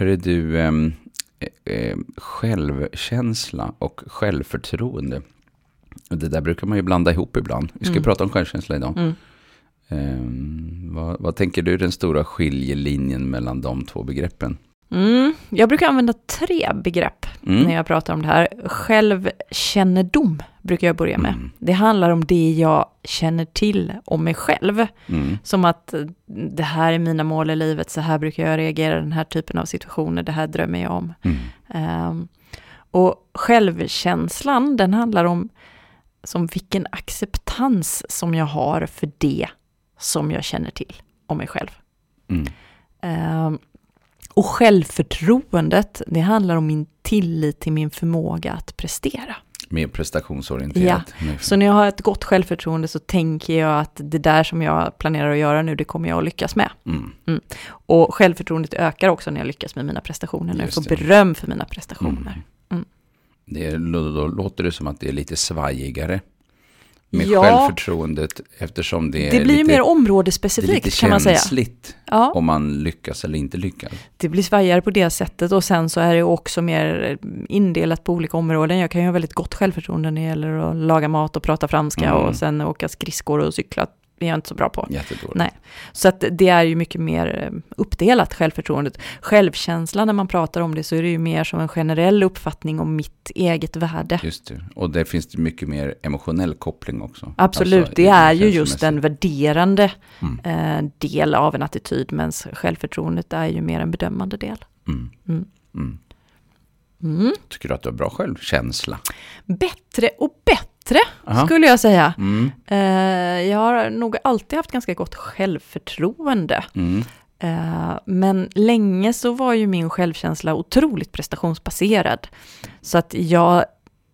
Hörru du, ehm, eh, eh, självkänsla och självförtroende. Det där brukar man ju blanda ihop ibland. Vi ska Mm. prata om självkänsla idag. Mm. Ehm, vad, vad tänker du är den stora skiljelinjen mellan de två begreppen? Jag brukar använda tre begrepp Mm. när jag pratar om det här. Självkännedom brukar jag börja med. Mm. Det handlar om det jag känner till om mig själv. Mm. Som att eh, det här är mina mål i livet, så här brukar jag reagera i den här typen av situationer, det här drömmer jag om. Ehm, och självkänslan, den handlar om som vilken acceptans som jag har för det som jag känner till om mig själv. Mm. Och självförtroendet, det handlar om min tillit till min förmåga att prestera. Mer prestationsorienterat. Med- Så när jag har ett gott självförtroende så tänker jag att det där som jag planerar att göra nu, det kommer jag att lyckas med. Mm. Och självförtroendet ökar också när jag lyckas med mina prestationer, när jag får det. beröm för mina prestationer. Mm. Mm. Det är, då, då låter det som att det är lite svajigare med Ja. självförtroendet eftersom det är Det blir ju lite, mer det är områdesspecifikt kan man säga. känsligt Ja, om man lyckas eller inte lyckas. det blir svajigare på det sättet och sen så är det också mer indelat på olika områden. Jag kan ju ha väldigt gott självförtroende när det gäller att laga mat och prata franska Mm. och sen åka skridskor och cykla. Är jag inte så bra på. Jättedåligt. Nej. Så att det är ju mycket mer eh, uppdelat, självförtroendet. Självkänsla, när man pratar om det, så är det ju mer som en generell uppfattning om mitt eget värde. Just det. Och där finns det mycket mer emotionell koppling också. Absolut, Alltså, det är ju just en värderande Mm. eh, del av en attityd, men självförtroendet är ju mer en bedömande del. Mm. Mm. Mm. Mm. Tycker du att du har bra självkänsla? Bättre och bättre, Aha. skulle jag säga. Mm. Eh, jag har nog alltid haft ganska gott självförtroende. Mm. Eh, Men länge så var ju min självkänsla otroligt prestationsbaserad. Så att jag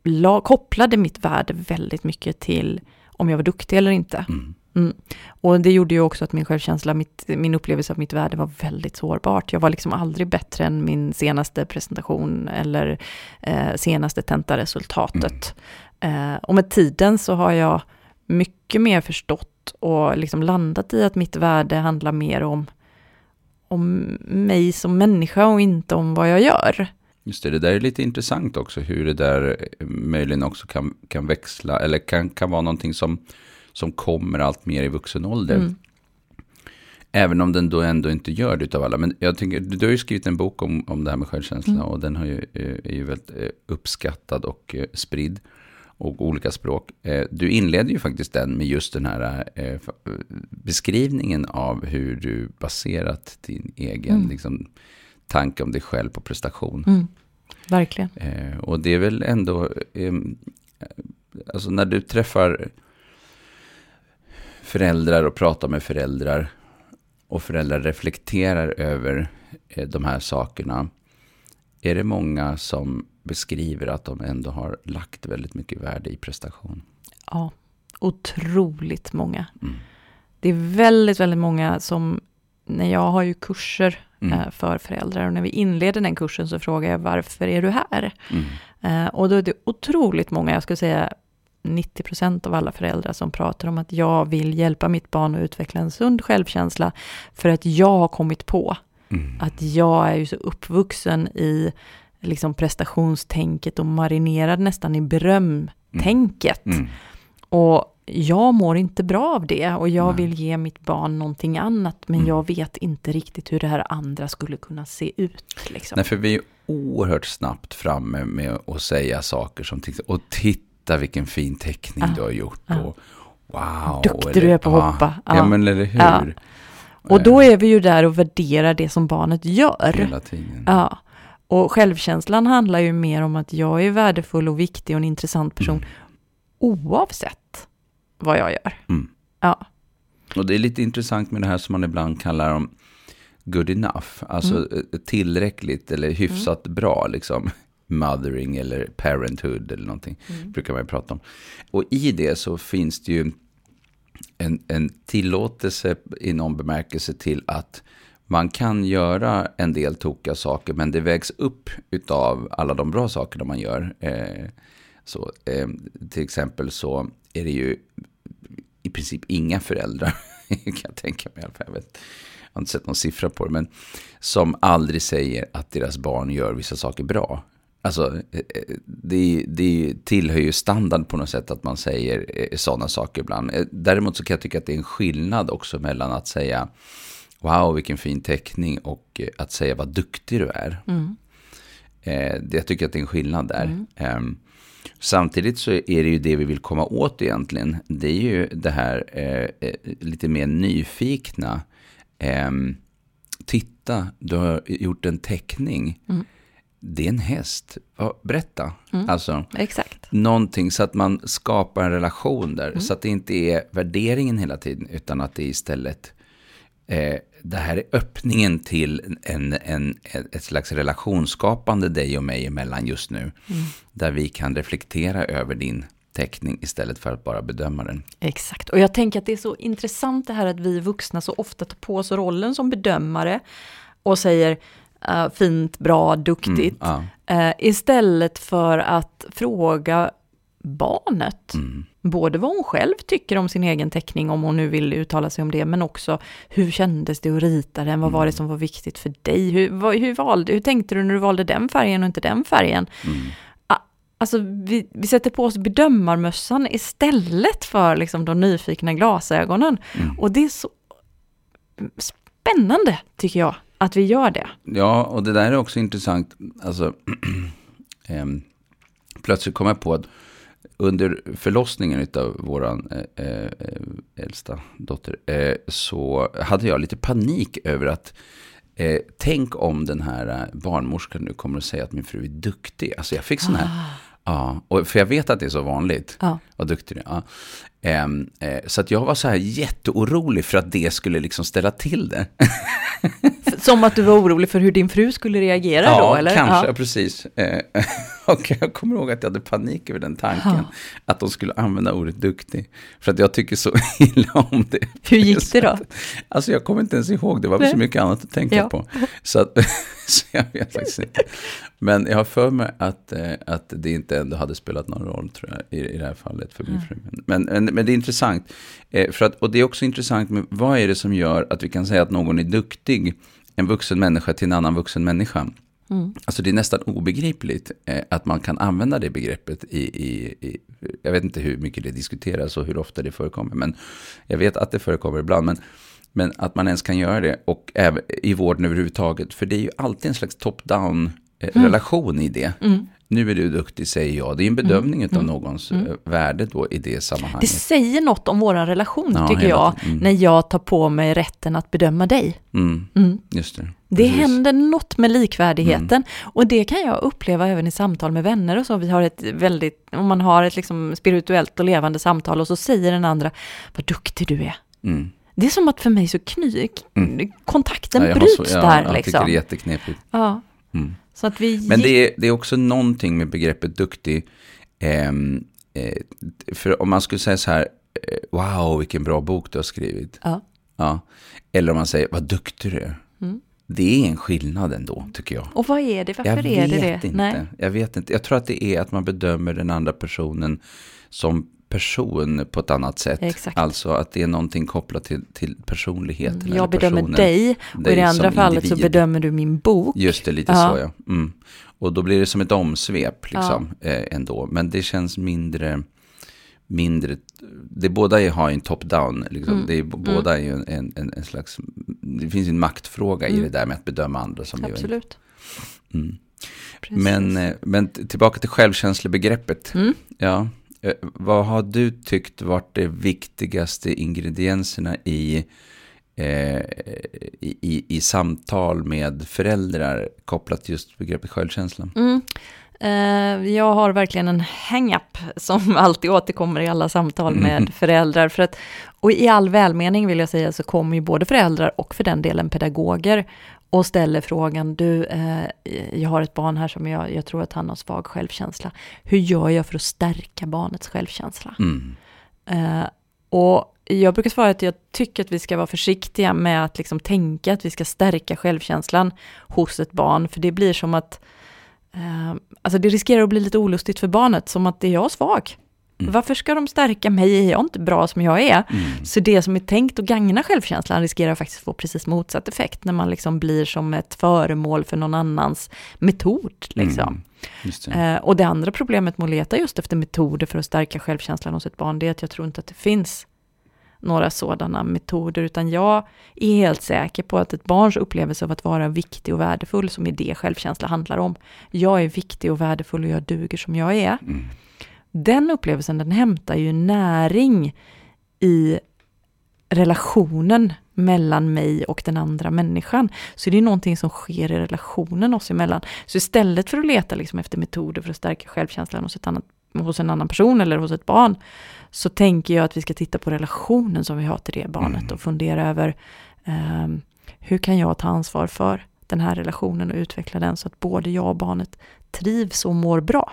la, kopplade mitt värde väldigt mycket till om jag var duktig eller inte. Mm. Mm. Och det gjorde ju också att min självkänsla, mitt, min upplevelse av mitt värde var väldigt sårbart. Jag var liksom aldrig bättre än min senaste presentation eller eh, senaste tentaresultatet. Eh, och med tiden så har jag mycket mer förstått och liksom landat i att mitt värde handlar mer om, om mig som människa och inte om vad jag gör. Just det, det där är lite intressant också hur det där eh, möjligen också kan, kan växla eller kan, kan vara någonting som, som kommer allt mer i vuxen ålder. Mm. Även om den då ändå inte gör det utav alla. Men jag tänker, du, har ju skrivit en bok om, om det här med självkänsla Mm. och den har ju, eh, är ju väldigt eh, uppskattad och spridd. Och olika språk. Eh, Du inleder ju faktiskt den med just den här eh, beskrivningen av hur du baserat din egen Mm. liksom, tanke om dig själv på prestation. Mm. Verkligen. Eh, och det är väl ändå, alltså när du träffar föräldrar och pratar med föräldrar och föräldrar reflekterar över de här sakerna. Är det många som beskriver att de ändå har lagt väldigt mycket värde i prestation? Ja, otroligt många. Mm. Det är väldigt, väldigt många som, när jag har ju kurser Mm. eh, för föräldrar och när vi inleder den kursen så frågar jag varför är du här? Mm. Eh, och då är det otroligt många, jag skulle säga 90% av alla föräldrar som pratar om att jag vill hjälpa mitt barn att utveckla en sund självkänsla för att jag har kommit på Mm. att jag är ju så uppvuxen i liksom prestationstänket och marinerad nästan i berömtänket. Mm. Och jag mår inte bra av det och jag Nej. vill ge mitt barn någonting annat men Mm. jag vet inte riktigt hur det här andra skulle kunna se ut. Liksom. Nej, för vi är oerhört snabbt framme med att säga saker som och titta vilken fin teckning Ja. du har gjort. Ja. Och, wow. Duktig eller- du är på att ja. hoppa. Ja. Ja. men eller hur. Och då är vi ju där och värderar det som barnet gör. Hela tiden. Ja. Och självkänslan handlar ju mer om att jag är värdefull och viktig och en intressant person oavsett vad jag gör. Mm. Ja. Och det är lite intressant med det här som man ibland kallar om good enough. Alltså Mm. eh, tillräckligt eller hyfsat bra liksom. Mothering eller parenthood eller någonting. Mm. Brukar man ju prata om. Och i det så finns det ju en, en tillåtelse i någon bemärkelse till att man kan göra en del tokiga saker men det vägs upp av alla de bra sakerna man gör. Eh, så, eh, till exempel så är det ju i princip inga föräldrar, kan jag tänka mig i alla fall. Jag vet. har inte sett någon siffra på det, men som aldrig säger att deras barn gör vissa saker bra. Alltså, eh, eh, det, det tillhör ju standard på något sätt att man säger eh, sådana saker ibland. Däremot så kan jag tycka att det är en skillnad också mellan att säga wow vilken fin teckning och att säga vad duktig du är. Mm. Jag tycker att det är en skillnad där. Mm. Ehm, samtidigt så är det ju det vi vill komma åt egentligen. Det är ju det här lite mer nyfikna. Ehm, titta, du har gjort en teckning. Mm det är en häst. Berätta. Mm. Alltså, Exakt. Någonting så att man skapar en relation där. Mm. Så att det inte är värderingen hela tiden, utan att det är istället eh, det här är öppningen till en, en, ett slags relationsskapande dig och mig emellan just nu. Mm. Där vi kan reflektera över din teckning istället för att bara bedöma den. Exakt, och jag tänker att det är så intressant det här att vi vuxna så ofta tar på oss rollen som bedömare och säger uh, fint, bra, duktigt. Mm, ja. uh, istället för att fråga barnet. Mm. Både vad hon själv tycker om sin egen teckning, om hon nu vill uttala sig om det, men också hur kändes det att rita den? Vad var det mm. som var viktigt för dig? Hur, vad, hur, valde, hur tänkte du när du valde den färgen och inte den färgen? Mm. Alltså vi, vi sätter på oss bedömarmössan istället för liksom de nyfikna glasögonen. Mm. Och det är så spännande, tycker jag att vi gör det. Ja, och det där är också intressant. Alltså, eh, plötsligt kom jag på att under förlossningen av vår eh, eh, äldsta dotter eh, så hade jag lite panik över att eh, tänk om den här eh, barnmorskan nu kommer att säga att min fru är duktig. Alltså jag fick sån här, ah. ja, och för jag vet att det är så vanligt. Ah. Vad duktig du är. Ja. Ehm, eh, så att jag var så här jätteorolig för att det skulle liksom ställa till det. Som att du var orolig för hur din fru skulle reagera ja, då, eller? Kanske, ja, precis. Eh, och jag kommer ihåg att jag hade panik över den tanken. Ja. Att de skulle använda ordet duktig. För att jag tycker så illa om det. Hur gick det då? Alltså jag kommer inte ens ihåg, det var Nej. så mycket annat att tänka ja. på. Så, att, så jag vet faktiskt inte. Men jag har för mig att, eh, att det inte ändå hade spelat någon roll, tror jag, i, i det här fallet för min mm. fru. Men, men, men det är intressant. Eh, för att, och det är också intressant med vad är det som gör att vi kan säga att någon är duktig, en vuxen människa till en annan vuxen människa. Mm. Alltså det är nästan obegripligt eh, att man kan använda det begreppet i, i, i, jag vet inte hur mycket det diskuteras och hur ofta det förekommer, men jag vet att det förekommer ibland. Men, men att man ens kan göra det, och även i vården överhuvudtaget, för det är ju alltid en slags top-down mm. relation i det. Mm nu är du duktig, säger jag. Det är en bedömning mm. av mm. någons mm. Eh, värde då i det sammanhanget. Det säger något om vår relation, ja, tycker jag, mm. när jag tar på mig rätten att bedöma dig. Mm. Mm. Just det. Det händer något med likvärdigheten och det kan jag uppleva även i samtal med vänner och så. Vi har ett väldigt, om man har ett liksom spirituellt och levande samtal och så säger den andra, vad duktig du är. Det är som att för mig så kny, kontakten ja, bryts så, ja, där. Jag liksom. tycker det är jätteknepigt. Ja. Så att vi Men det är, det är också någonting med begreppet duktig. Eh, eh, för om man skulle säga så här, eh, wow vilken bra bok du har skrivit. Ja. ja. Eller om man säger, vad duktig du är. Mm. Det är en skillnad ändå, tycker jag. Och vad är det? Varför jag är det det? Inte. Nej. Jag vet inte. Jag tror att det är att man bedömer den andra personen som person på ett annat sätt. Exakt. Alltså att det är någonting kopplat till, till personligheten. Mm, jag bedömer personen, dig och i det andra fallet individ. så bedömer du min bok. Just det, lite ja. så ja. Mm. Och då blir det som ett omsvep liksom ja. eh, ändå. Men det känns mindre, mindre, det båda har en top-down, liksom. mm. det är, båda mm. är en, en, en, en, slags, det finns en maktfråga i mm. det där med att bedöma andra. Som Absolut. Mm. Men, eh, men tillbaka till självkänslebegreppet. Mm. Ja, vad har du tyckt varit de viktigaste ingredienserna i, eh, i, i, i, samtal med föräldrar kopplat till just begreppet självkänsla? Mm. Eh, jag har verkligen en hang-up som alltid återkommer i alla samtal med mm. föräldrar. För att, och i all välmening vill jag säga så kommer ju både föräldrar och för den delen pedagoger och ställer frågan, du, eh, jag har ett barn här som jag, jag tror att han har svag självkänsla. Hur gör jag för att stärka barnets självkänsla? Mm. Eh, och jag brukar svara att jag tycker att vi ska vara försiktiga med att liksom tänka att vi ska stärka självkänslan hos ett barn, för det blir som att, eh, alltså det riskerar att bli lite olustigt för barnet, som att det är jag svag. Mm. Varför ska de stärka mig? Jag är inte bra som jag är. Mm. Så det som är tänkt att gagna självkänslan riskerar faktiskt få precis motsatt effekt när man liksom blir som ett föremål för någon annans metod. Liksom. Mm. Det. Eh, och det andra problemet med att leta just efter metoder för att stärka självkänslan hos ett barn, det är att jag tror inte att det finns några sådana metoder, utan jag är helt säker på att ett barns upplevelse av att vara viktig och värdefull, som är det självkänsla handlar om. Jag är viktig och värdefull och jag duger som jag är. Mm. Den upplevelsen, den hämtar ju näring i relationen mellan mig och den andra människan. Så det är någonting som sker i relationen oss emellan. Så istället för att leta liksom efter metoder för att stärka självkänslan hos, ett annat, hos en annan person eller hos ett barn, så tänker jag att vi ska titta på relationen som vi har till det barnet mm. och fundera över um, hur kan jag ta ansvar för den här relationen och utveckla den så att både jag och barnet trivs och mår bra.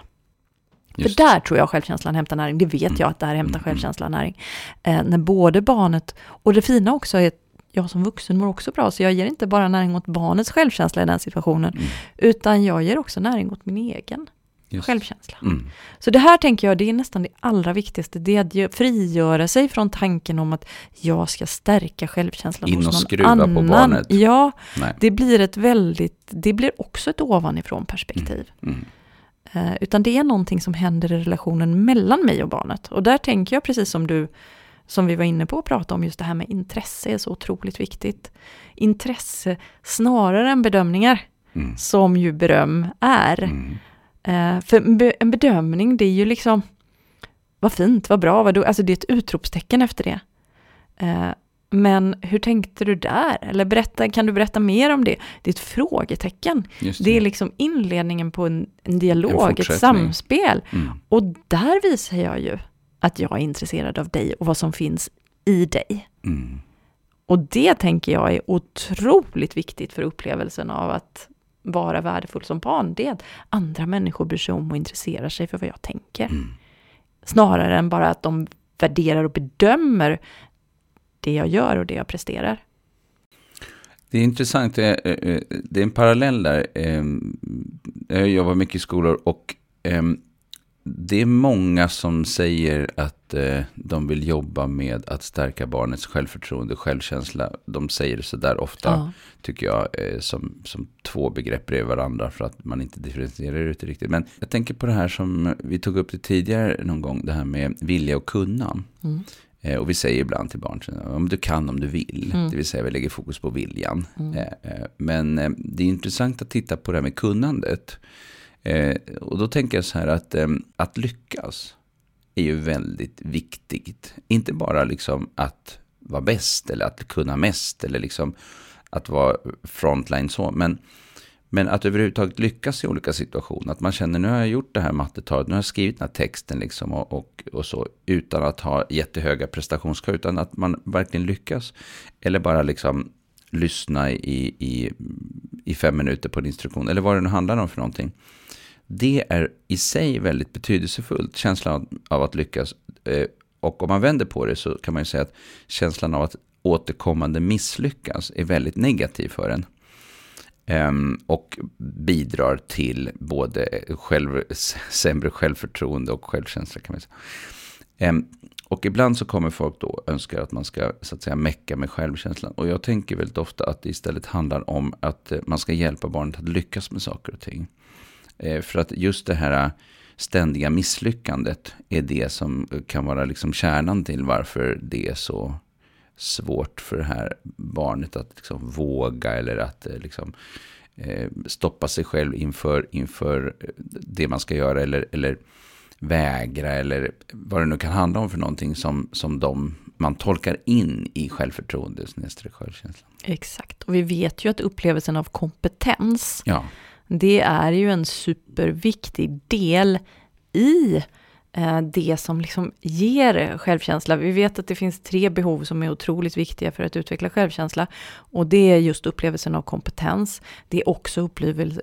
Just. För där tror jag självkänslan hämtar näring, det vet mm. jag att där hämtar mm. självkänslan näring. Eh, när både barnet, och det fina också är att jag som vuxen mår också bra, så jag ger inte bara näring åt barnets självkänsla i den situationen, mm. utan jag ger också näring åt min egen. Just. självkänsla. Mm. Så det här tänker jag, det är nästan det allra viktigaste, det är att frigöra sig från tanken om att jag ska stärka självkänslan In hos någon skruva annan. på barnet. Ja, Nej. det blir ett väldigt, det blir också ett ovanifrån perspektiv. Mm. Uh, utan det är någonting som händer i relationen mellan mig och barnet. Och där tänker jag precis som du, som vi var inne på att prata om, just det här med intresse är så otroligt viktigt. Intresse snarare än bedömningar, mm. som ju beröm är. Mm. Eh, för en bedömning, det är ju liksom, vad fint, vad bra, vad du, alltså det är ett utropstecken efter det. Men hur tänkte du där? Eller berätta, kan du berätta mer om det? Det är ett frågetecken. Det. det. är liksom inledningen på en, en dialog, en ett samspel. Mm. Och där visar jag ju att jag är intresserad av dig och vad som finns i dig. Mm. Och det tänker jag är otroligt viktigt för upplevelsen av att vara värdefull som barn, det är att andra människor bryr sig om och intresserar sig för vad jag tänker. Mm. Snarare än bara att de värderar och bedömer det jag gör och det jag presterar. Det är intressant, det är en parallell där. Ehm, jag jobbar mycket i skolor och ehm, det är många som säger att eh, de vill jobba med att stärka barnets självförtroende och självkänsla. De säger det sådär ofta, ja. tycker jag, eh, som, som två begrepp bredvid varandra för att man inte differentierar ut det riktigt. Men jag tänker på det här som vi tog upp det tidigare någon gång, det här med vilja och kunna. Mm. Eh, och vi säger ibland till barn, om du kan om du vill. Mm. Det vill säga vi lägger fokus på viljan. Mm. Eh, eh, men eh, det är intressant att titta på det här med kunnandet. Eh, och då tänker jag så här att, att lyckas är ju väldigt viktigt. Inte bara liksom att vara bäst eller att kunna mest eller liksom att vara frontline så. Men, men att överhuvudtaget lyckas i olika situationer. Att man känner nu har jag gjort det här mattetalet, nu har jag skrivit den här texten liksom och, och, och så. Utan att ha jättehöga prestationskrav, utan att man verkligen lyckas. Eller bara liksom lyssna i, i, i fem minuter på en instruktion. Eller vad det nu handlar om för någonting. Det är i sig väldigt betydelsefullt, känslan av att lyckas. Eh, och om man vänder på det så kan man ju säga att känslan av att återkommande misslyckas är väldigt negativ för en. Ehm, och bidrar till både själv, sämre självförtroende och självkänsla kan man säga. Ehm, och ibland så kommer folk då önska att man ska så att säga mecka med självkänslan. Och jag tänker väldigt ofta att det istället handlar om att eh, man ska hjälpa barnet att lyckas med saker och ting. Ehm, för att just det här ständiga misslyckandet är det som kan vara liksom kärnan till varför det är så svårt för det här barnet att liksom våga eller att eh, liksom, eh, stoppa sig själv inför, inför det man ska göra eller, eller vägra eller vad det nu kan handla om för någonting som, som de, man tolkar in i självförtroende, självkänslan. Exakt, och vi vet ju att upplevelsen av kompetens ja det är ju en superviktig del i eh, det som liksom ger självkänsla. Vi vet att det finns tre behov som är otroligt viktiga för att utveckla självkänsla. Och det är just upplevelsen av kompetens. Det är också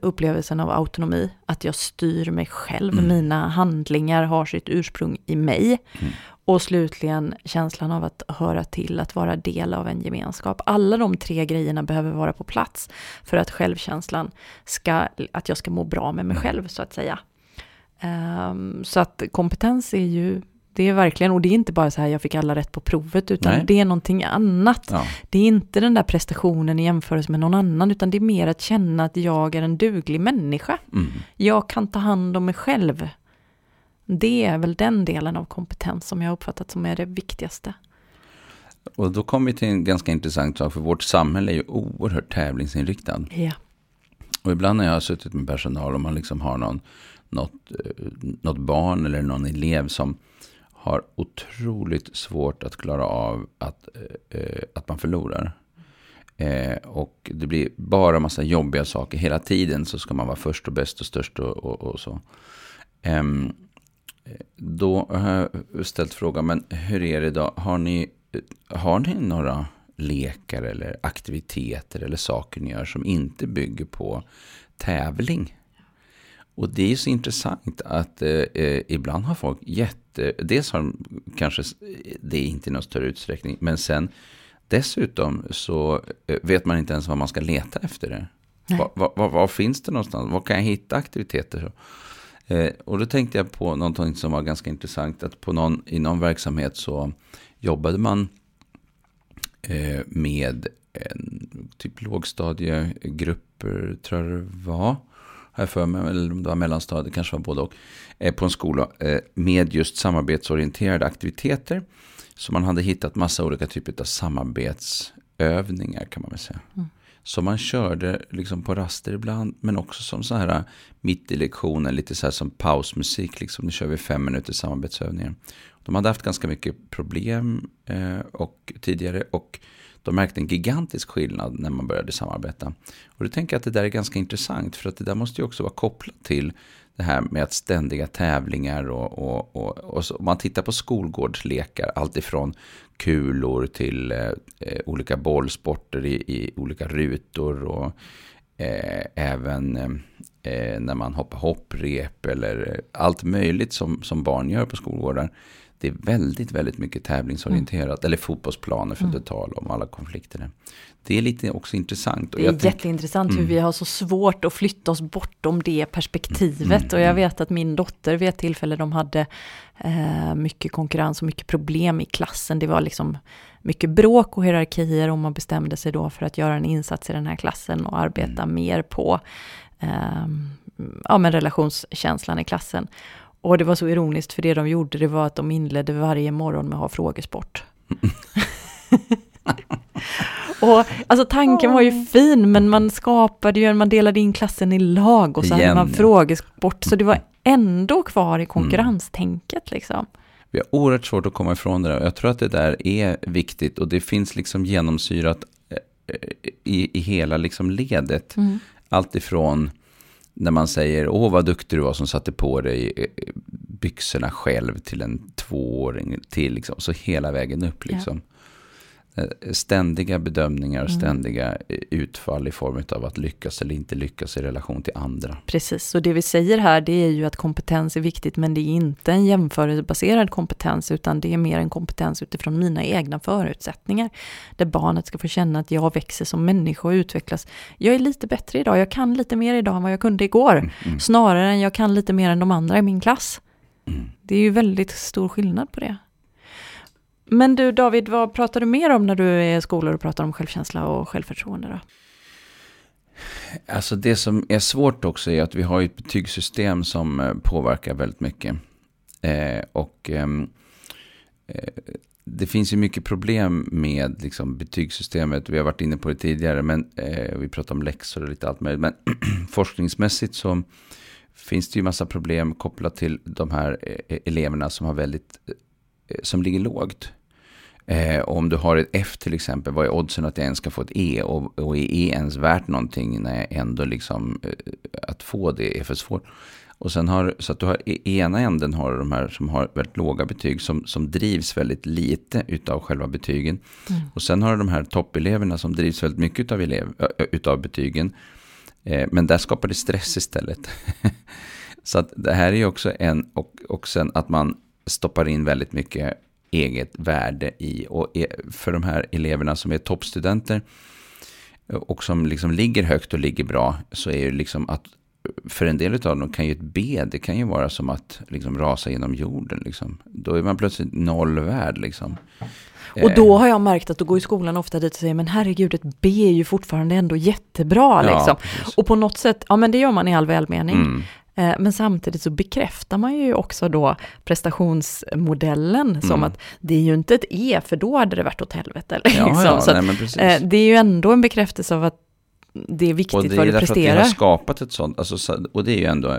upplevelsen av autonomi. Att jag styr mig själv. Mm. Mina handlingar har sitt ursprung i mig. Mm. Och slutligen känslan av att höra till, att vara del av en gemenskap. Alla de tre grejerna behöver vara på plats för att självkänslan ska, att jag ska må bra med mig själv så att säga. Um, så att kompetens är ju Det är verkligen, och det är inte bara så här jag fick alla rätt på provet, utan Nej. det är någonting annat. Ja. Det är inte den där prestationen i jämförelse med någon annan, utan det är mer att känna att jag är en duglig människa. Mm. Jag kan ta hand om mig själv. Det är väl den delen av kompetens som jag uppfattat som är det viktigaste. Och då kommer vi till en ganska intressant sak, för vårt samhälle är ju oerhört tävlingsinriktat. Ja. Och ibland när jag har suttit med personal och man liksom har någon, något, eh, något barn eller någon elev som har otroligt svårt att klara av att, eh, eh, att man förlorar. Eh, och det blir bara massa jobbiga saker. Hela tiden så ska man vara först och bäst och störst och, och, och så. Eh, då har jag ställt frågan, men hur är det då? Har ni, har ni några lekar eller aktiviteter eller saker ni gör som inte bygger på tävling? Och det är så intressant att eh, eh, ibland har folk jätte... Dels har de kanske det är inte i någon större utsträckning, men sen dessutom så eh, vet man inte ens vad man ska leta efter det. Nej. Var, var, var, var finns det någonstans? Var kan jag hitta aktiviteter? Eh, och då tänkte jag på någonting som var ganska intressant. Att på någon, i någon verksamhet så jobbade man eh, med en typ lågstadiegrupper, tror jag det var. Har jag för mig, eller om det var mellanstadiet, kanske var både och. Eh, på en skola eh, med just samarbetsorienterade aktiviteter. Så man hade hittat massa olika typer av samarbetsövningar kan man väl säga. Så man körde liksom på raster ibland, men också som så här mitt i lektionen, lite så här som pausmusik, liksom. Nu kör vi fem minuter samarbetsövningar. De hade haft ganska mycket problem eh, och, tidigare och de märkte en gigantisk skillnad när man började samarbeta. Och då tänker jag att det där är ganska intressant, för att det där måste ju också vara kopplat till det här med att ständiga tävlingar och, och, och, och så, om man tittar på skolgårdslekar, alltifrån kulor till eh, eh, olika bollsporter i, i olika rutor och eh, även eh, eh, när man hoppar hopprep eller allt möjligt som, som barn gör på skolgårdar. Det är väldigt, väldigt mycket tävlingsorienterat. Eller fotbollsplaner för att inte tala om alla konflikter. där. Det är lite också intressant. Det är tänk- jätteintressant hur vi har så svårt att flytta oss bortom det perspektivet. Och jag vet att min dotter vid ett tillfälle, de hade eh, mycket konkurrens och mycket problem i klassen. Det var liksom mycket bråk och hierarkier och man bestämde sig då för att göra en insats i den här klassen och arbeta mer på eh, ja, men relationskänslan i klassen. Och det var så ironiskt för det de gjorde det var att de inledde varje morgon med att ha frågesport. Och alltså tanken var ju fin, men man skapade ju, man delade in klassen i lag och så hade man frågesport, så det var ändå kvar i konkurrenstänket liksom. Vi har oerhört svårt att komma ifrån det där. Jag tror att det där är viktigt och det finns liksom genomsyrat eh, i, i hela liksom ledet. Allt ifrån när man säger åh vad duktig du var som satte på dig eh, byxorna själv till en tvååring till liksom. Så hela vägen upp liksom. Eh, Ständiga bedömningar och ständiga eh, utfall i form av att lyckas eller inte lyckas i relation till andra. Precis, så det vi säger här det är ju att kompetens är viktigt, men det är inte en jämförelsebaserad kompetens, utan det är mer en kompetens utifrån mina egna förutsättningar. Där barnet ska få känna att jag växer som människa och utvecklas. Jag är lite bättre idag, jag kan lite mer idag än vad jag kunde igår. Snarare än jag kan lite mer än de andra i min klass. Det är ju väldigt stor skillnad på det. Men du David, vad pratar du mer om när du är i skolor och pratar om självkänsla och självförtroende då? Alltså det som är svårt också är att vi har ett betygssystem som eh, påverkar väldigt mycket. Eh, och ehm, eh, det finns ju mycket problem med liksom, betygssystemet. Vi har varit inne på det tidigare, men eh, vi pratar om läxor och lite allt möjligt. Men forskningsmässigt så finns det ju massa problem kopplat till de här eh, eleverna som har väldigt, eh, som ligger lågt. Eh, om du har ett F till exempel, vad är oddsen att jag ens ska få ett E? Och, och är E ens värt någonting när jag ändå liksom, eh, att få det är för svårt. Och sen har, så att du har i ena änden har du de här som har väldigt låga betyg som, som drivs väldigt lite utav själva betygen. Och sen har du de här toppeleverna som drivs väldigt mycket utav, elev, utav betygen. Eh, men där skapar det stress istället. så att det här är ju också en, och, och sen att man stoppar in väldigt mycket eget värde i. Och är- för de här eleverna som är toppstudenter och som liksom ligger högt och ligger bra så är ju liksom att för en del av dem kan ju ett B, det kan ju vara som att liksom rasa genom jorden. Liksom. Då är man plötsligt nollvärd. Liksom. Och då har jag märkt att då går i skolan ofta dit och säger, men herregud, ett B är ju fortfarande ändå jättebra. Liksom. Ja, och på något sätt, ja men det gör man i all välmening. Mm. Eh, men samtidigt så bekräftar man ju också då prestationsmodellen mm. som att det är ju inte ett E, för då hade det varit åt helvete. Ja, liksom. ja, så nej, att, det är ju ändå en bekräftelse av att det är viktigt vad du presterar. Och det är har skapat ett sånt, alltså, och det är ju ändå,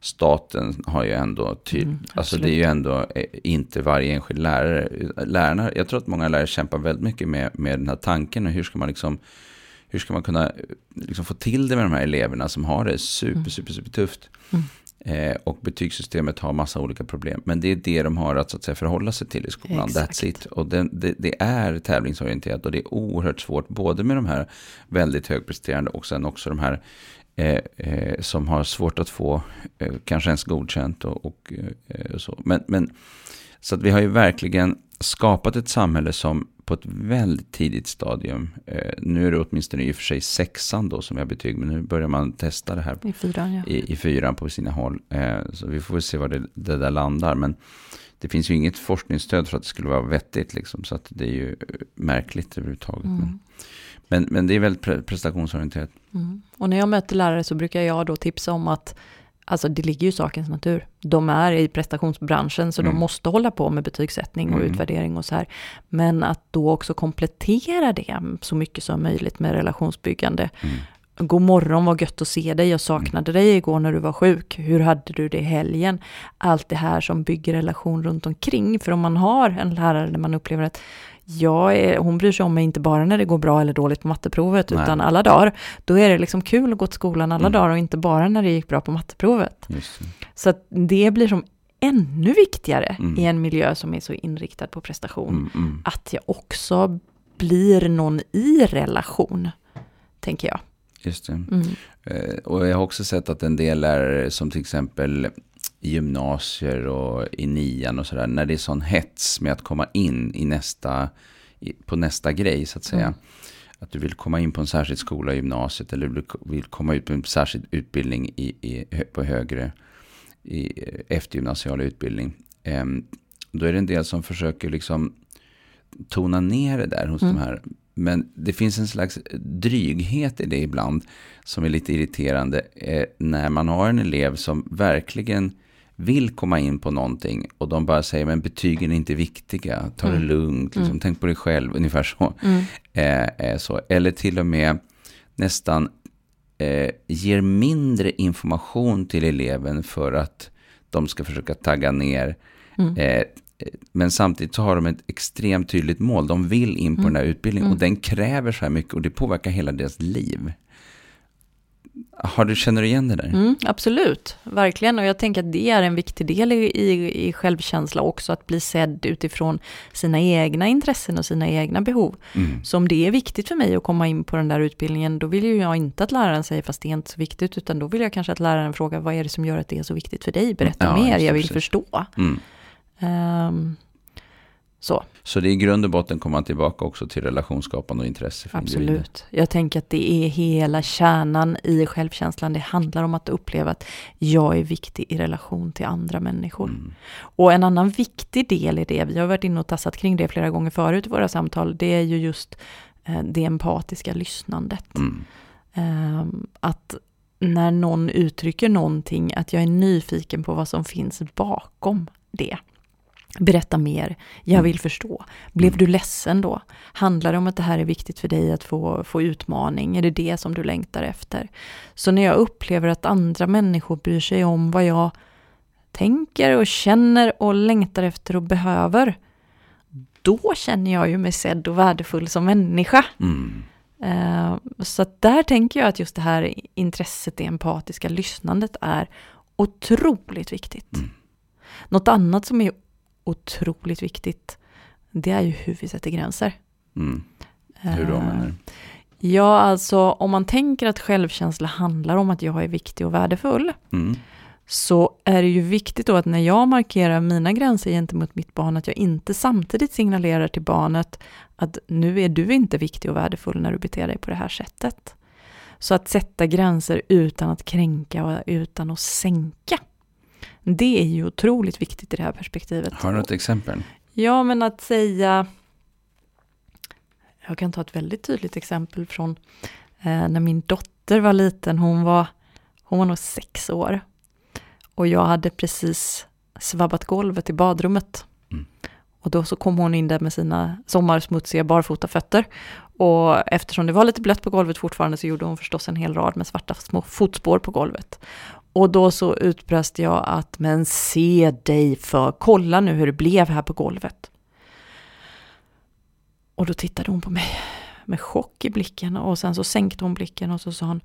staten har ju ändå, typ, mm, alltså det är ju ändå eh, inte varje enskild lärare. Lärarna, jag tror att många lärare kämpar väldigt mycket med, med den här tanken och hur ska man liksom, hur ska man kunna liksom få till det med de här eleverna som har det super, mm. super, super tufft. Mm. Eh, och betygssystemet har massa olika problem. Men det är det de har att, så att säga, förhålla sig till i skolan. Exakt. That's it. Och det, det, det, är tävlingsorienterat och det är oerhört svårt. Både med de här väldigt högpresterande och sen också de här eh, eh, som har svårt att få eh, kanske ens godkänt. Och, och eh, så. Men, men, så att vi har ju verkligen skapat ett samhälle som på ett väldigt tidigt stadium. Eh, nu är det åtminstone i och för sig sexan då som jag betyg, men nu börjar man testa det här i fyran, ja. i, i fyran på sina håll. Eh, så vi får se var det, det, där landar. Men det finns ju inget forskningsstöd för att det skulle vara vettigt, liksom, så att det är ju märkligt överhuvudtaget. Mm. Men, men, men, det är väldigt pre prestationsorienterat. Mm. Och när jag möter lärare så brukar jag då tipsa om att Alltså det ligger ju i sakens natur. De är i prestationsbranschen så mm. de måste hålla på med betygssättning och mm. utvärdering och så här. Men att då också komplettera det så mycket som möjligt med relationsbyggande. Mm. God morgon, vad gött att se dig. Jag saknade mm. dig igår när du var sjuk. Hur hade du det i helgen? Allt det här som bygger relation runt omkring. För om man har en lärare där man upplever att jag är, hon bryr sig om mig inte bara när det går bra eller dåligt på matteprovet, Nej. utan alla dagar. Då är det liksom kul att gå till skolan alla mm. dagar och inte bara när det gick bra på matteprovet. Så att det blir som ännu viktigare mm. i en miljö som är så inriktad på prestation. Mm, mm. att jag också blir någon i relation, tänker jag. Just det. Mm. Eh, och jag har också sett att en del lärare som till exempel i gymnasier och i nian och sådär. När det är sån hets med att komma in i nästa, på nästa grej så att säga. Mm. Att du vill komma in på en särskild skola i gymnasiet eller du vill komma ut på en särskild utbildning i, i, på högre, i eftergymnasial utbildning. Um, då är det en del som försöker liksom tona ner det där hos mm. de här. Men det finns en slags dryghet i det ibland som är lite irriterande. Eh, när man har en elev som verkligen vill komma in på någonting och de bara säger men betygen är inte viktiga, ta det mm. lugnt, liksom, mm. tänk på dig själv, ungefär så. Mm. Eh, eh, så. Eller till och med nästan eh, ger mindre information till eleven för att de ska försöka tagga ner. Mm. Eh, men samtidigt så har de ett extremt tydligt mål. De vill in på mm. den här utbildningen och den kräver så här mycket och det påverkar hela deras liv. Har du, känner du igen det där? Mm, absolut, verkligen. Och jag tänker att det är en viktig del i, i, i självkänsla också, att bli sedd utifrån sina egna intressen och sina egna behov. Mm. Så om det är viktigt för mig att komma in på den där utbildningen, då vill ju jag inte att läraren säger fast det är inte så viktigt, utan då vill jag kanske att läraren frågar vad är det som gör att det är så viktigt för dig? Berätta ja, mer, jag vill precis. förstå. Um, så. Så det i grund och botten kommer man tillbaka också till relationsskapande och intresse för Absolut. Individen. Jag tänker att det är hela kärnan i självkänslan. Det handlar om att uppleva att jag är viktig i relation till andra människor. Mm. Och en annan viktig del i det, vi har varit inne och tassat kring det flera gånger förut i våra samtal, det är ju just eh, det empatiska lyssnandet. Mm. Um, att när någon uttrycker någonting, att jag är nyfiken på vad som finns bakom det. Berätta mer, jag mm. vill förstå. Blev mm. du ledsen då? Handlar det om att det här är viktigt för dig att få, få utmaning? Är det det som du längtar efter? Så när jag upplever att andra människor bryr sig om vad jag tänker och känner och längtar efter och behöver, då känner jag ju mig sedd och värdefull som människa. Mm. Uh, så där tänker jag att just det här intresset, det empatiska lyssnandet är otroligt viktigt. Mm. Något annat som är otroligt viktigt, det är ju hur vi sätter gränser. Mm. Hur då menar du? Ja, alltså om man tänker att självkänsla handlar om att jag är viktig och värdefull, mm. så är det ju viktigt då att när jag markerar mina gränser gentemot mitt barn, att jag inte samtidigt signalerar till barnet att nu är du inte viktig och värdefull när du beter dig på det här sättet. Så att sätta gränser utan att kränka och utan att sänka. Det är ju otroligt viktigt i det här perspektivet. Har du något exempel? Ja, men att säga... Jag kan ta ett väldigt tydligt exempel från eh, när min dotter var liten. Hon var, hon var nog sex år. Och jag hade precis svabbat golvet i badrummet. Mm. Och då så kom hon in där med sina sommarsmutsiga barfota fötter. Och eftersom det var lite blött på golvet fortfarande så gjorde hon förstås en hel rad med svarta små fotspår på golvet. Och då så utbrast jag att men se dig för, kolla nu hur det blev här på golvet. Och då tittade hon på mig med chock i blicken och sen så sänkte hon blicken och så sa hon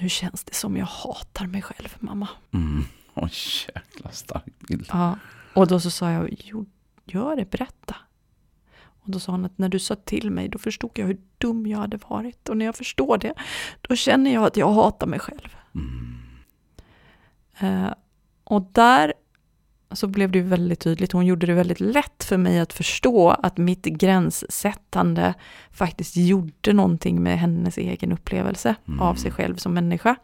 Nu känns det som jag hatar mig själv mamma. Mm. Åh jäkla stark bild. Ja, och då så sa jag, jo gör det, berätta. Och då sa hon att när du sa till mig, då förstod jag hur dum jag hade varit. Och när jag förstår det, då känner jag att jag hatar mig själv. Mm. Eh, och där så blev det väldigt tydligt, hon gjorde det väldigt lätt för mig att förstå att mitt gränssättande faktiskt gjorde någonting med hennes egen upplevelse mm. av sig själv som människa.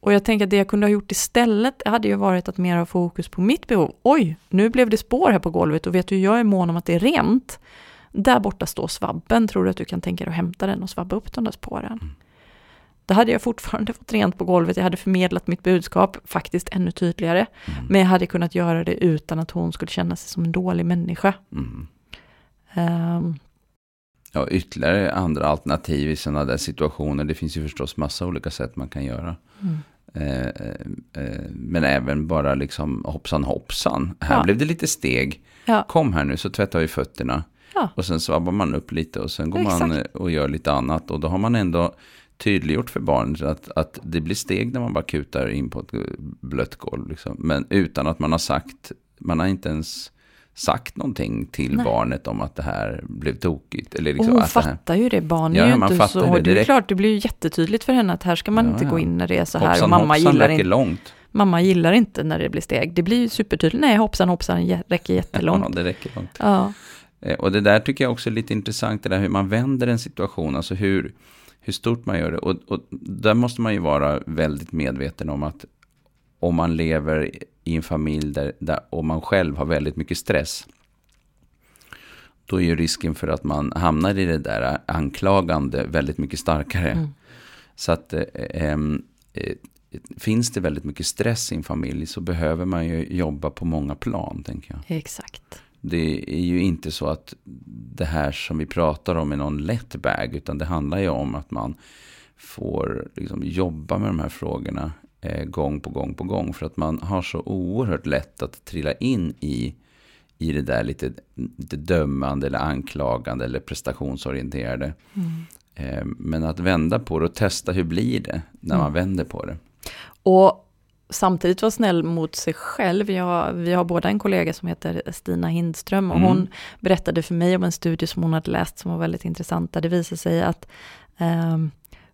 Och jag tänker att det jag kunde ha gjort istället hade ju varit att mer ha fokus på mitt behov. Oj, nu blev det spår här på golvet och vet du, jag är mån om att det är rent. Där borta står svabben, tror du att du kan tänka dig att hämta den och svabba upp de där spåren? Mm. Då hade jag fortfarande fått rent på golvet, jag hade förmedlat mitt budskap faktiskt ännu tydligare. Mm. Men jag hade kunnat göra det utan att hon skulle känna sig som en dålig människa. Mm. Um, ja, ytterligare andra alternativ i sådana där situationer. Det finns ju förstås massa olika sätt man kan göra. Mm. Eh, eh, men även bara liksom hoppsan hoppsan. Här ja. blev det lite steg. Ja. Kom här nu så tvättar vi fötterna. Ja. Och sen svabbar man upp lite och sen går Exakt. man och gör lite annat. Och då har man ändå tydliggjort för barnet att, att det blir steg när man bara kutar in på ett blött golv. Liksom. Men utan att man har sagt, man har inte ens sagt någonting till Nej. barnet om att det här blev tokigt. Eller liksom och hon att fattar här... ju det, barn ja, är ju inte så. Det, det är klart, det blir ju jättetydligt för henne att här ska man ja, inte ja. gå in när det är så här. Hoppsan, och mamma hoppsan, gillar inte, långt. Mamma gillar inte när det blir steg. Det blir ju supertydligt. Nej, hoppsan hoppsan räcker jättelångt. ja, det räcker långt. Ja. Eh, och det där tycker jag också är lite intressant, det där hur man vänder en situation. Alltså hur, hur stort man gör det. Och, och där måste man ju vara väldigt medveten om att om man lever i en familj där, där och man själv har väldigt mycket stress. Då är ju risken för att man hamnar i det där anklagande väldigt mycket starkare. Mm. Så att eh, eh, eh, finns det väldigt mycket stress i en familj så behöver man ju jobba på många plan, tänker jag. Exakt. Det är ju inte så att det här som vi pratar om är någon lätt bag, utan det handlar ju om att man får liksom jobba med de här frågorna eh, gång på gång på gång. För att man har så oerhört lätt att trilla in i, i det där lite, lite dömande eller anklagande eller prestationsorienterade. Mm. Eh, men att vända på det och testa hur blir det när man mm. vänder på det. Och samtidigt vara snäll mot sig själv. Jag, vi har båda en kollega som heter Stina Hindström och mm. hon berättade för mig om en studie som hon hade läst som var väldigt intressant. Där det visade sig att eh,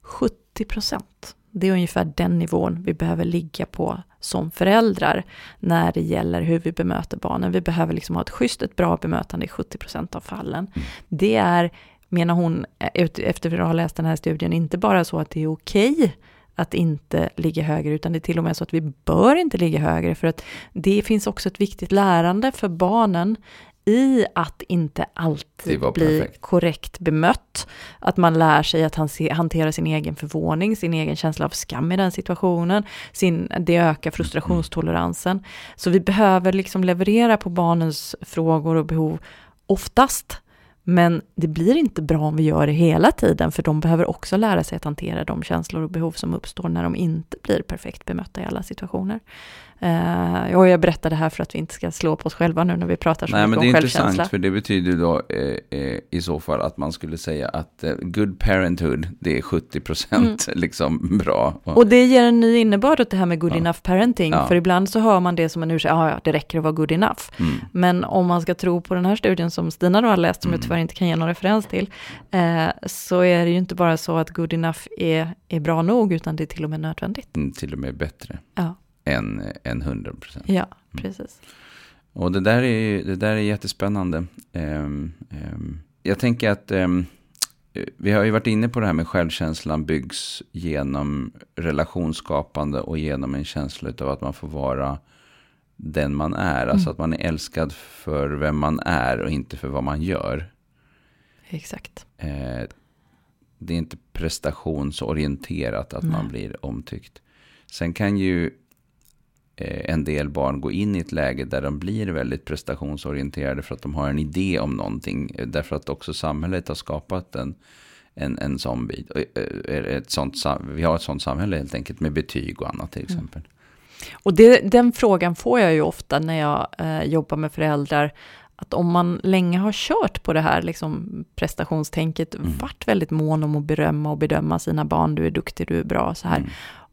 70 procent, det är ungefär den nivån vi behöver ligga på som föräldrar när det gäller hur vi bemöter barnen. Vi behöver liksom ha ett schysst, ett bra bemötande i 70 procent av fallen. Mm. Det är, menar hon, efter att ha läst den här studien, inte bara så att det är okej okay att inte ligga högre, utan det är till och med så att vi bör inte ligga högre, för att det finns också ett viktigt lärande för barnen i att inte alltid bli perfekt. korrekt bemött. Att man lär sig att hantera sin egen förvåning, sin egen känsla av skam i den situationen. Sin, det ökar frustrationstoleransen. Så vi behöver liksom leverera på barnens frågor och behov oftast. Men det blir inte bra om vi gör det hela tiden, för de behöver också lära sig att hantera de känslor och behov som uppstår när de inte blir perfekt bemötta i alla situationer. Uh, och jag berättar det här för att vi inte ska slå på oss själva nu när vi pratar så Nej, mycket men. Det är intressant, för det betyder då eh, eh, i så fall att man skulle säga att eh, good parenthood, det är 70 procent mm. liksom bra. Och, och, det ger en ny innebörd åt det här med good ja. enough parenting, ja. för ibland så hör man det som en ursäkt, ah, ja, det räcker att vara good enough. Mm. Men om man ska tro på den här studien som Stina då har läst, som mm. jag tyvärr inte kan ge någon referens till, eh, så är det ju inte bara så att good enough är, är bra nog, utan det är till och med nödvändigt. Mm, till och med bättre. Ja än, än 100 procent. Ja, mm. precis. Mm. Och det där är, det där är jättespännande. Um, um, jag tänker att um, vi har ju varit inne på det här med självkänslan byggs genom relationsskapande och genom en känsla av att man får vara den man är. Alltså mm. att man är älskad för vem man är och inte för vad man gör. Exakt. Eh, det är inte prestationsorienterat att Nej. man blir omtyckt. Sen kan ju en del barn gå in i ett läge där de blir väldigt prestationsorienterade för att de har en idé om någonting. Därför att också samhället har skapat en, en, en sån bit. Eh, ett sånt, vi har ett sånt samhälle helt enkelt med betyg och annat till mm. exempel. Mm. Och det, den frågan får jag ju ofta när jag eh, jobbar med föräldrar att om man länge har kört på det här liksom prestationstänket, mm. varit väldigt mån om att berömma och bedöma sina barn, du är duktig, du är bra, så här. Mm.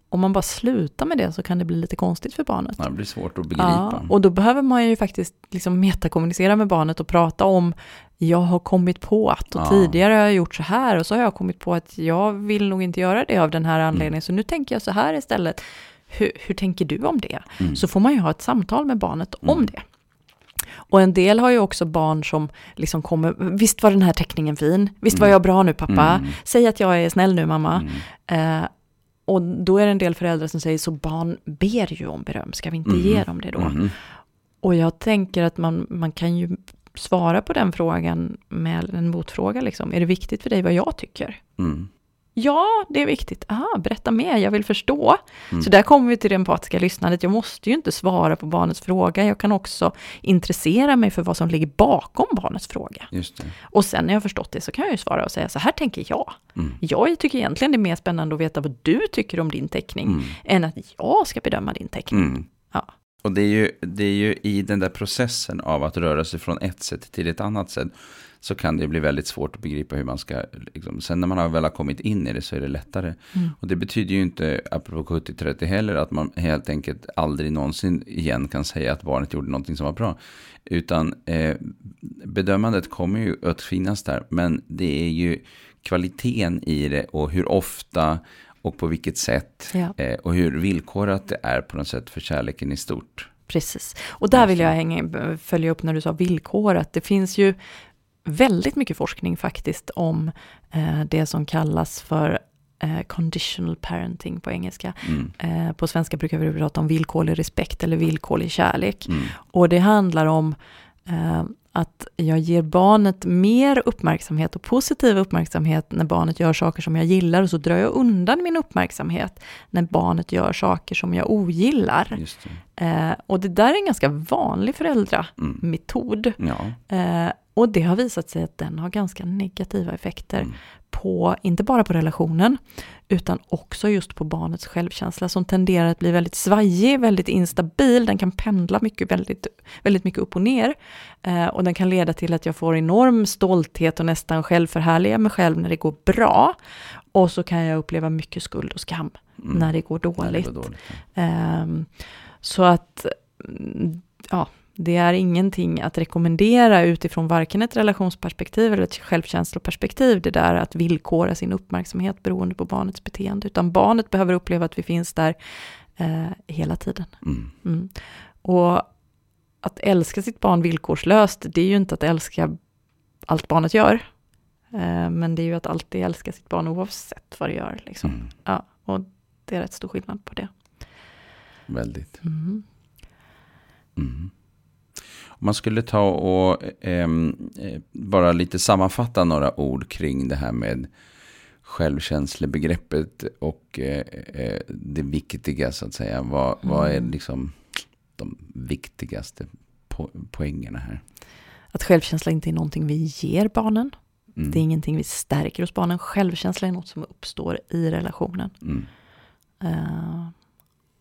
Om man bara slutar med det så kan det bli lite konstigt för barnet. Det blir svårt att begripa. Ja, och då behöver man ju faktiskt liksom metakommunicera med barnet och prata om, jag har kommit på att, och ja. tidigare har jag gjort så här, och så har jag kommit på att jag vill nog inte göra det av den här anledningen, mm. så nu tänker jag så här istället. Hur, hur tänker du om det? Mm. Så får man ju ha ett samtal med barnet om mm. det. Och en del har ju också barn som liksom kommer, visst var den här teckningen fin, visst var mm. jag bra nu pappa, mm. säg att jag är snäll nu mamma. Mm. Eh, och då är det en del föräldrar som säger, så barn ber ju om beröm, ska vi inte mm. ge dem det då? Mm. Och jag tänker att man, man kan ju svara på den frågan med en motfråga, liksom. är det viktigt för dig vad jag tycker? Mm. Ja, det är viktigt. Aha, berätta mer, jag vill förstå. Mm. Så där kommer vi till det empatiska lyssnandet. Jag måste ju inte svara på barnets fråga. Jag kan också intressera mig för vad som ligger bakom barnets fråga. Och sen när jag har förstått det så kan jag ju svara och säga så här tänker jag. Mm. Jag tycker egentligen det är mer spännande att veta vad du tycker om din teckning, mm. än att jag ska bedöma din teckning. Mm. Ja. Och det är, ju, det är ju i den där processen av att röra sig från ett sätt till ett annat sätt så kan det bli väldigt svårt att begripa hur man ska, liksom, sen när man har väl har kommit in i det så är det lättare. Mm. Och det betyder ju inte, apropå 70-30 heller, att man helt enkelt aldrig någonsin igen kan säga att barnet gjorde någonting som var bra. Utan eh, bedömandet kommer ju att finnas där, men det är ju kvaliteten i det och hur ofta och på vilket sätt ja. eh, och hur villkorat det är på något sätt för kärleken i stort. Precis, och där vill jag hänga, följa upp när du sa villkorat. Det finns ju väldigt mycket forskning faktiskt om eh, det som kallas för eh, conditional parenting på engelska. Mm. Eh, på svenska brukar vi prata om villkorlig respekt eller villkorlig kärlek. Mm. Och det handlar om att jag ger barnet mer uppmärksamhet och positiv uppmärksamhet när barnet gör saker som jag gillar och så drar jag undan min uppmärksamhet när barnet gör saker som jag ogillar. Det. Eh, och det där är en ganska vanlig föräldrametod. Mm. Ja. Eh, och det har visat sig att den har ganska negativa effekter mm. på, inte bara på relationen, utan också just på barnets självkänsla som tenderar att bli väldigt svajig, väldigt instabil, den kan pendla mycket, väldigt, väldigt mycket upp och ner. Eh, och den kan leda till att jag får enorm stolthet och nästan självförhärliga mig själv när det går bra. Och så kan jag uppleva mycket skuld och skam mm. när det går dåligt. Det går dåligt eh, så att, mm, ja, det är ingenting att rekommendera utifrån varken ett relationsperspektiv eller ett självkänsloperspektiv, det där att villkora sin uppmärksamhet beroende på barnets beteende, utan barnet behöver uppleva att vi finns där eh, hela tiden. Mm. Mm. Och att älska sitt barn villkorslöst, det är ju inte att älska allt barnet gör, eh, men det är ju att alltid älska sitt barn oavsett vad det gör. Liksom. Mm. Ja, och det är rätt stor skillnad på det. Väldigt. Man skulle ta och ehm, eh, bara lite sammanfatta några ord kring det här med självkänslebegreppet och eh, eh, det viktiga så att säga. Vad, mm. vad är mm. liksom de viktigaste po poängerna här? Att självkänsla inte är någonting vi ger barnen. Mm. Det är ingenting vi stärker hos barnen. Självkänsla är något som uppstår i relationen. Mm. Uh,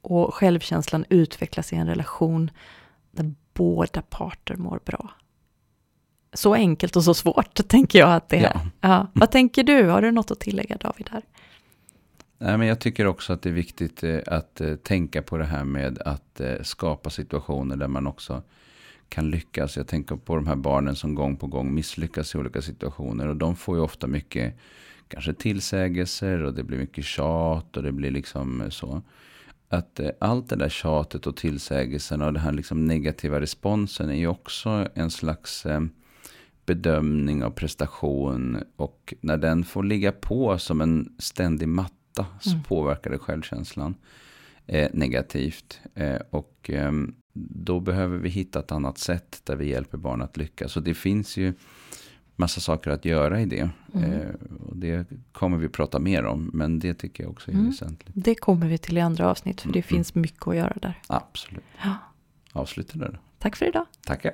och självkänslan utvecklas i en relation där båda parter mår bra. Så enkelt och så svårt tänker jag att det är. Ja. ja. Vad tänker du? Har du något att tillägga David här? Nej, men jag tycker också att det är viktigt eh, att eh, tänka på det här med att eh, skapa situationer där man också kan lyckas. Jag tänker på de här barnen som gång på gång misslyckas i olika situationer. Och de får ju ofta mycket kanske tillsägelser och det blir mycket tjat och det blir liksom så att eh, allt det där tjatet och tillsägelsen och den här liksom negativa responsen är ju också en slags eh, bedömning av prestation och när den får ligga på som en ständig matta så Mm. påverkar det självkänslan eh, negativt. Eh, och eh, då behöver vi hitta ett annat sätt där vi hjälper barn att lyckas. Så det finns ju massa saker att göra i det. Mm. Eh, och det kommer vi prata mer om, men det tycker jag också är Mm. väsentligt. Det kommer vi till i andra avsnitt, för det Mm. finns mycket att göra där. Absolut. Ja. Avsluta där. Tack för idag. Tackar.